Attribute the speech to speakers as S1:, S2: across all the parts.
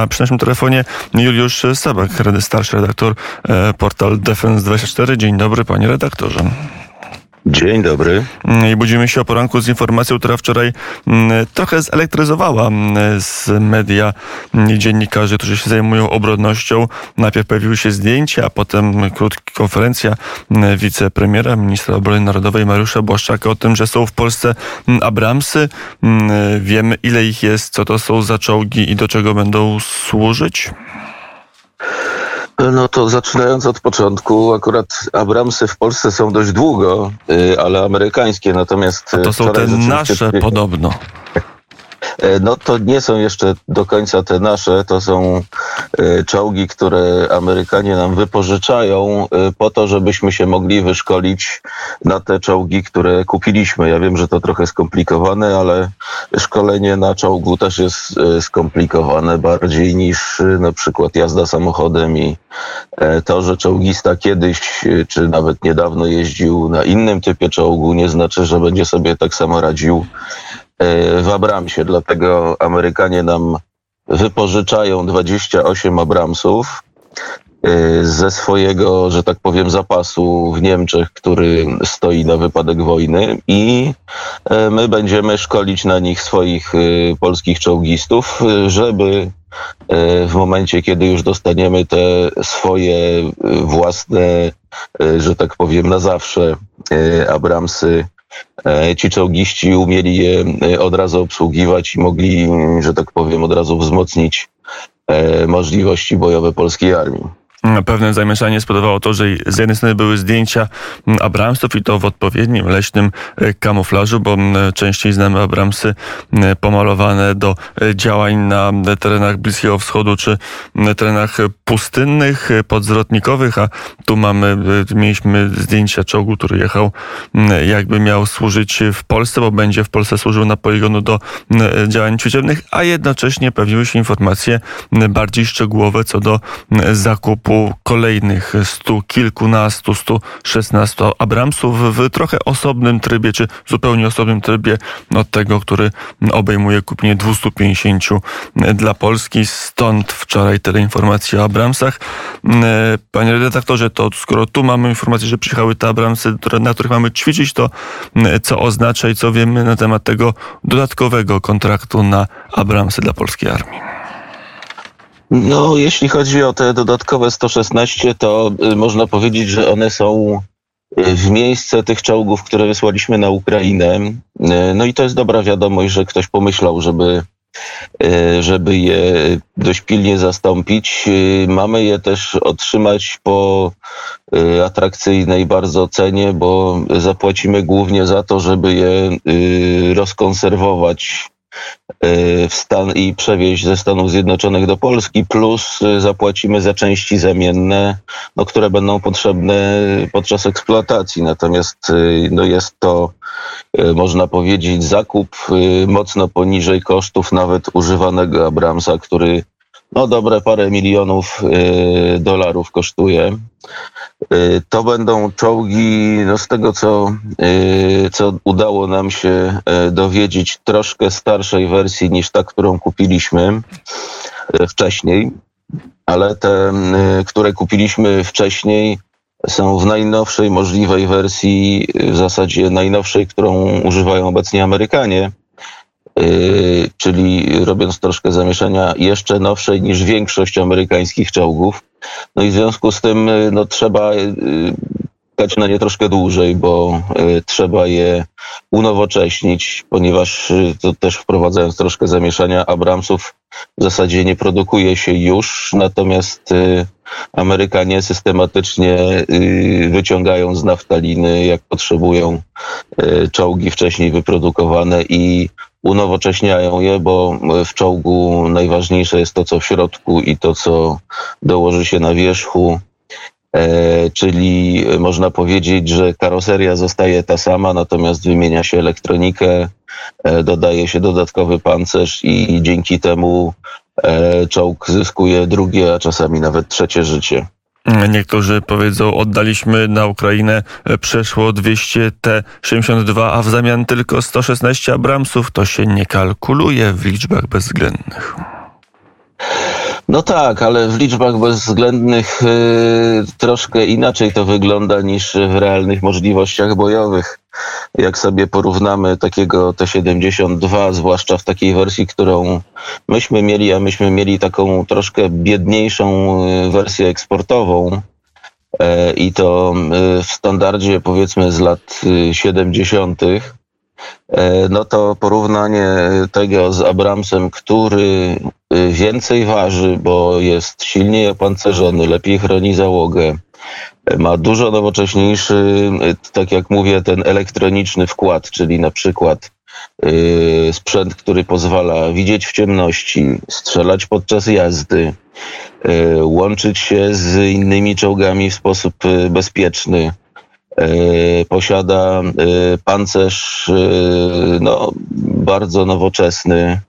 S1: A przy naszym telefonie Juliusz Sabak, starszy redaktor e, portal Defense24. Dzień dobry, panie redaktorze.
S2: Dzień dobry.
S1: Mm, I budzimy się o poranku z informacją, która wczoraj mm, trochę zelektryzowała mm, z media dziennikarzy, którzy się zajmują obronnością. Najpierw pojawiły się zdjęcia, a potem krótka konferencja wicepremiera, ministra obrony narodowej Mariusza Błaszczaka o tym, że są w Polsce Abramsy. Wiemy ile ich jest, co to są za czołgi i do czego będą służyć?
S2: No to zaczynając od początku, akurat Abramsy w Polsce są dość długo, y, ale amerykańskie, natomiast...
S1: A to są te nasze podobno.
S2: E, no to nie są jeszcze do końca te nasze, to są e, czołgi, które Amerykanie nam wypożyczają e, po to, żebyśmy się mogli wyszkolić na te czołgi, które kupiliśmy. Ja wiem, że to trochę skomplikowane, ale szkolenie na czołgu też jest skomplikowane bardziej niż na przykład jazda samochodem i to, że czołgista kiedyś, czy nawet niedawno jeździł na innym typie czołgu, nie znaczy, że będzie sobie tak samo radził w Abramsie, dlatego Amerykanie nam wypożyczają 28 Abramsów y, ze swojego, że tak powiem, zapasu w Niemczech, który stoi na wypadek wojny i y, my będziemy szkolić na nich swoich polskich czołgistów, żeby w momencie, kiedy już dostaniemy te swoje własne, że tak powiem, na zawsze Abramsy E, ci czołgiści umieli je e, od razu obsługiwać i mogli, że tak powiem, od razu wzmocnić e, możliwości bojowe polskiej armii.
S1: Pewne zamieszanie spowodowało to, że z jednej strony były zdjęcia Abramsów i to w odpowiednim leśnym e, kamuflażu, bo częściej znamy Abramsy pomalowane do e, działań na terenach Bliskiego Wschodu czy terenach pustynnych, e, podzwrotnikowych, a tu mamy, mieliśmy zdjęcia czołgu, który jechał, jakby miał służyć w Polsce, bo będzie w Polsce służył na poligonu do działań ćwiczebnych, a jednocześnie pojawiły się informacje bardziej szczegółowe co do zakupu zakupu kolejnych stu kilkunastu, stu szesnastu Abramsów w trochę osobnym trybie, czy zupełnie osobnym trybie od tego, który obejmuje kupienie 250 dla Polski. Stąd wczoraj tyle informacji o Abramsach. Panie redaktorze, to skoro tu mamy informację, że przyjechały te Abramsy, na których mamy ćwiczyć, to co oznacza i co wiemy na temat tego dodatkowego kontraktu na Abramsy dla polskiej armii?
S2: No, jeśli chodzi o te dodatkowe 116, to y, można powiedzieć, że one są y, w miejsce tych czołgów, które wysłaliśmy na Ukrainę. Y, no i to jest dobra wiadomość, że ktoś pomyślał, żeby, żeby je dość pilnie zastąpić. Mamy je też otrzymać po atrakcyjnej bardzo cenie, bo zapłacimy głównie za to, żeby je rozkonserwować w stan i przewieźć ze Stanów Zjednoczonych do Polski, plus y, zapłacimy za części zamienne, no, które będą potrzebne podczas eksploatacji. Natomiast y, no, jest to, można powiedzieć, zakup mocno poniżej kosztów nawet używanego Abramsa, który no dobre parę milionów y, dolarów kosztuje. Y, to będą czołgi, no z tego co, y, co udało nam się dowiedzieć, troszkę starszej wersji niż ta, którą kupiliśmy wcześniej, ale te, które kupiliśmy wcześniej, są w najnowszej możliwej wersji, w zasadzie najnowszej, którą używają obecnie Amerykanie. Yy, czyli robiąc troszkę zamieszania jeszcze nowszej niż większość amerykańskich czołgów. No i w związku z tym yy, no, trzeba czekać na nie troszkę dłużej, bo trzeba je unowocześnić, ponieważ to też wprowadzając troszkę zamieszania Abramsów w zasadzie nie produkuje się już, natomiast Amerykanie systematycznie wyciągają z naftaliny, jak potrzebują czołgi wcześniej wyprodukowane i unowocześniają je, bo w czołgu najważniejsze jest to, co w środku i to, co dołoży się na wierzchu. E, czyli można powiedzieć, że karoseria zostaje ta sama, natomiast wymienia się elektronikę, e, dodaje się dodatkowy pancerz i dzięki temu e, czołg zyskuje drugie, a czasami nawet trzecie życie.
S1: Niektórzy powiedzą, oddaliśmy na Ukrainę e, przeszło 200 T-72, a w zamian tylko 116 Abramsów. To się nie kalkuluje w liczbach bezwzględnych.
S2: No tak, ale w liczbach bezwzględnych y, troszkę inaczej to wygląda niż w realnych możliwościach bojowych. Jak sobie porównamy takiego T-72, zwłaszcza w takiej wersji, którą myśmy mieli, a myśmy mieli taką troszkę biedniejszą y, wersję eksportową, e, i to y, w standardzie powiedzmy z lat 70., E, no to porównanie tego z Abramsem, który y, więcej waży, bo jest silniej opancerzony, lepiej chroni załogę, ma dużo nowocześniejszy, y, tak jak mówię, ten elektroniczny wkład, czyli na przykład y, sprzęt, który pozwala widzieć w ciemności, strzelać podczas jazdy, łączyć się z innymi czołgami w sposób bezpieczny E, posiada e, pancerz e, no, bardzo nowoczesny,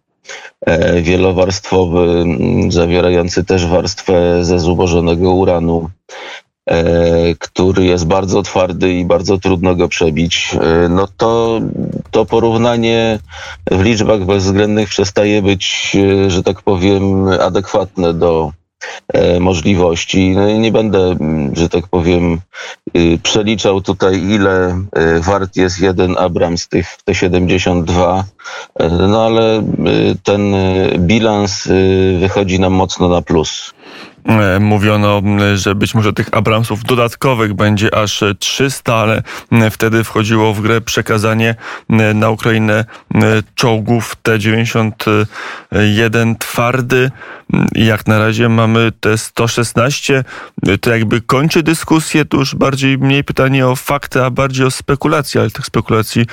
S2: wielowarstwowy, zawierający też warstwę ze zubożonego uranu, który jest bardzo twardy i bardzo trudno go przebić. No to, to porównanie w liczbach bezwzględnych przestaje być, że tak powiem, adekwatne do, E, możliwości. No i nie będę, mm, że tak powiem, y, przeliczał tutaj, ile e, wart jest jeden Abrams tych T-72, e, no ale y, ten bilans y, wychodzi nam mocno na plus.
S1: Mówiono, że być może tych Abramsów dodatkowych będzie aż 300, ale wtedy wchodziło w grę przekazanie na Ukrainę czołgów T-91 twardy. Jak na razie mamy te 116. To jakby kończy dyskusję, to już bardziej mniej pytanie o fakty, a bardziej o spekulacje, ale tych spekulacji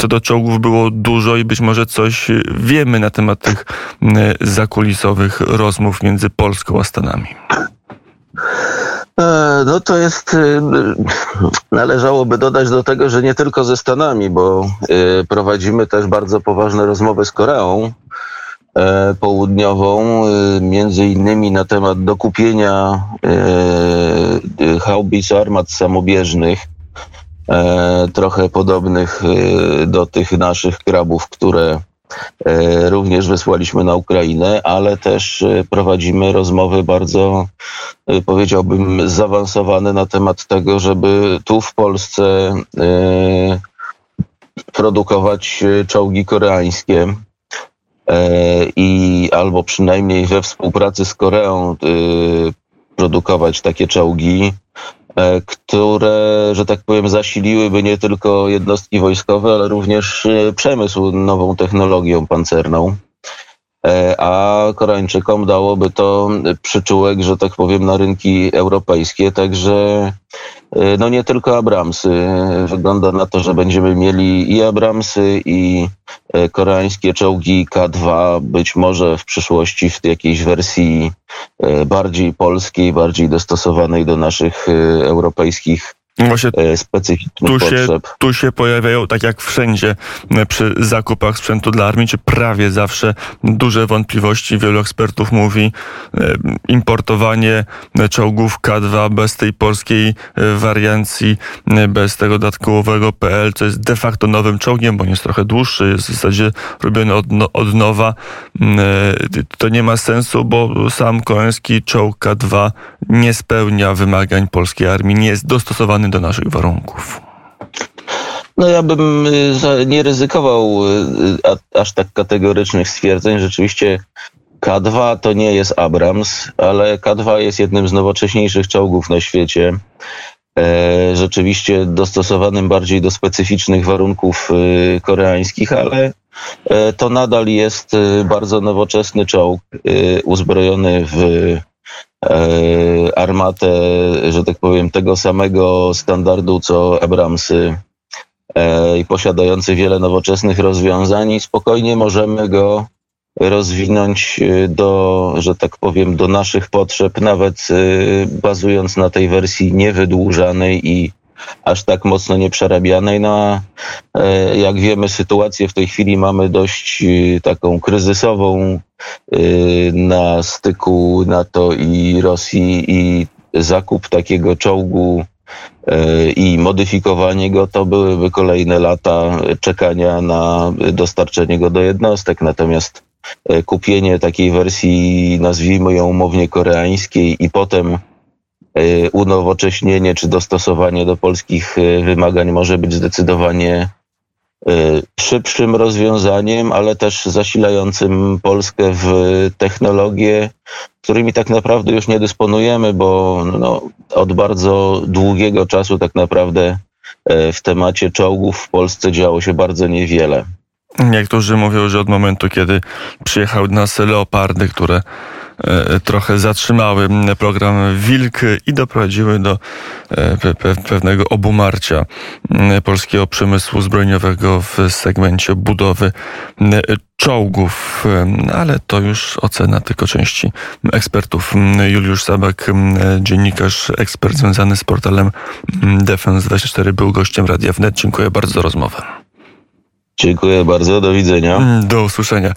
S1: co do czołgów było dużo i być może coś wiemy na temat tych zakulisowych rozmów między Polską a Stanami.
S2: E, no to jest, e, należałoby dodać do tego, że nie tylko ze Stanami, bo e, prowadzimy też bardzo poważne rozmowy z Koreą Południową, między innymi na temat dokupienia haubic armat samobieżnych, trochę podobnych do tych naszych krabów, które E, również wysłaliśmy na Ukrainę, ale też e, prowadzimy rozmowy bardzo, e, powiedziałbym, zaawansowane na temat tego, żeby tu w Polsce produkować czołgi koreańskie i albo przynajmniej we współpracy z Koreą produkować takie czołgi, E, które, że tak powiem, zasiliłyby nie tylko jednostki wojskowe, ale również e, przemysł nową technologią pancerną. E, a Koreańczykom dałoby to przyczółek, że tak powiem, na rynki europejskie, także no nie tylko Abramsy. Wygląda na to, że będziemy mieli i Abramsy, i koreańskie czołgi K2, być może w przyszłości w jakiejś wersji bardziej polskiej, bardziej dostosowanej do naszych europejskich Właśnie e, specyficznych
S1: tu się, tu się pojawiają, tak jak wszędzie e, przy zakupach sprzętu dla armii, czy prawie zawsze duże wątpliwości. Wielu ekspertów mówi, e, importowanie czołgów K2 bez tej polskiej wariancji, bez tego dodatkowego PL, co jest de facto nowym czołgiem, bo nie jest trochę dłuższy, jest w zasadzie robiony od, no, od nowa. To nie ma sensu, bo sam koreański czołg K2 nie spełnia wymagań polskiej armii, nie jest dostosowany do naszych warunków?
S2: No ja bym y, nie ryzykował y, aż tak kategorycznych stwierdzeń. Rzeczywiście K2 to nie jest Abrams, ale K2 jest jednym z nowocześniejszych czołgów na świecie. E, rzeczywiście dostosowanym bardziej do specyficznych warunków y, koreańskich, ale e, to nadal jest bardzo nowoczesny czołg uzbrojony w armatę, że tak powiem, tego samego standardu co Abramsy e, i posiadający wiele nowoczesnych rozwiązań, spokojnie możemy go rozwinąć e, do, że tak powiem, do naszych potrzeb, nawet bazując na tej wersji niewydłużanej i aż tak mocno nieprzerabianej. No a jak wiemy, sytuację w tej chwili mamy dość taką kryzysową, Y, na styku NATO i Rosji i zakup takiego czołgu i modyfikowanie go to byłyby kolejne lata czekania na dostarczenie go do jednostek. Natomiast e, kupienie takiej wersji, nazwijmy ją umownie koreańskiej i potem e, unowocześnienie czy dostosowanie do polskich e, wymagań może być zdecydowanie e, szybszym rozwiązaniem, ale też zasilającym Polskę w technologie, którymi tak naprawdę już nie dysponujemy, bo no, od bardzo długiego czasu tak naprawdę e, w temacie czołgów w Polsce działo się bardzo niewiele.
S1: Niektórzy mówią, że od momentu, kiedy przyjechały do nas leopardy, które e, trochę zatrzymały program Wilk i doprowadziły do e, pe, pe, pewnego obumarcia polskiego przemysłu zbrojeniowego w segmencie budowy czołgów, ale to już ocena tylko części ekspertów. Juliusz Sabak, dziennikarz, ekspert związany z portalem m, Defense24 był gościem Radia Wnet. Dziękuję bardzo za rozmowę.
S2: Dziękuję bardzo, do widzenia.
S1: Do usłyszenia.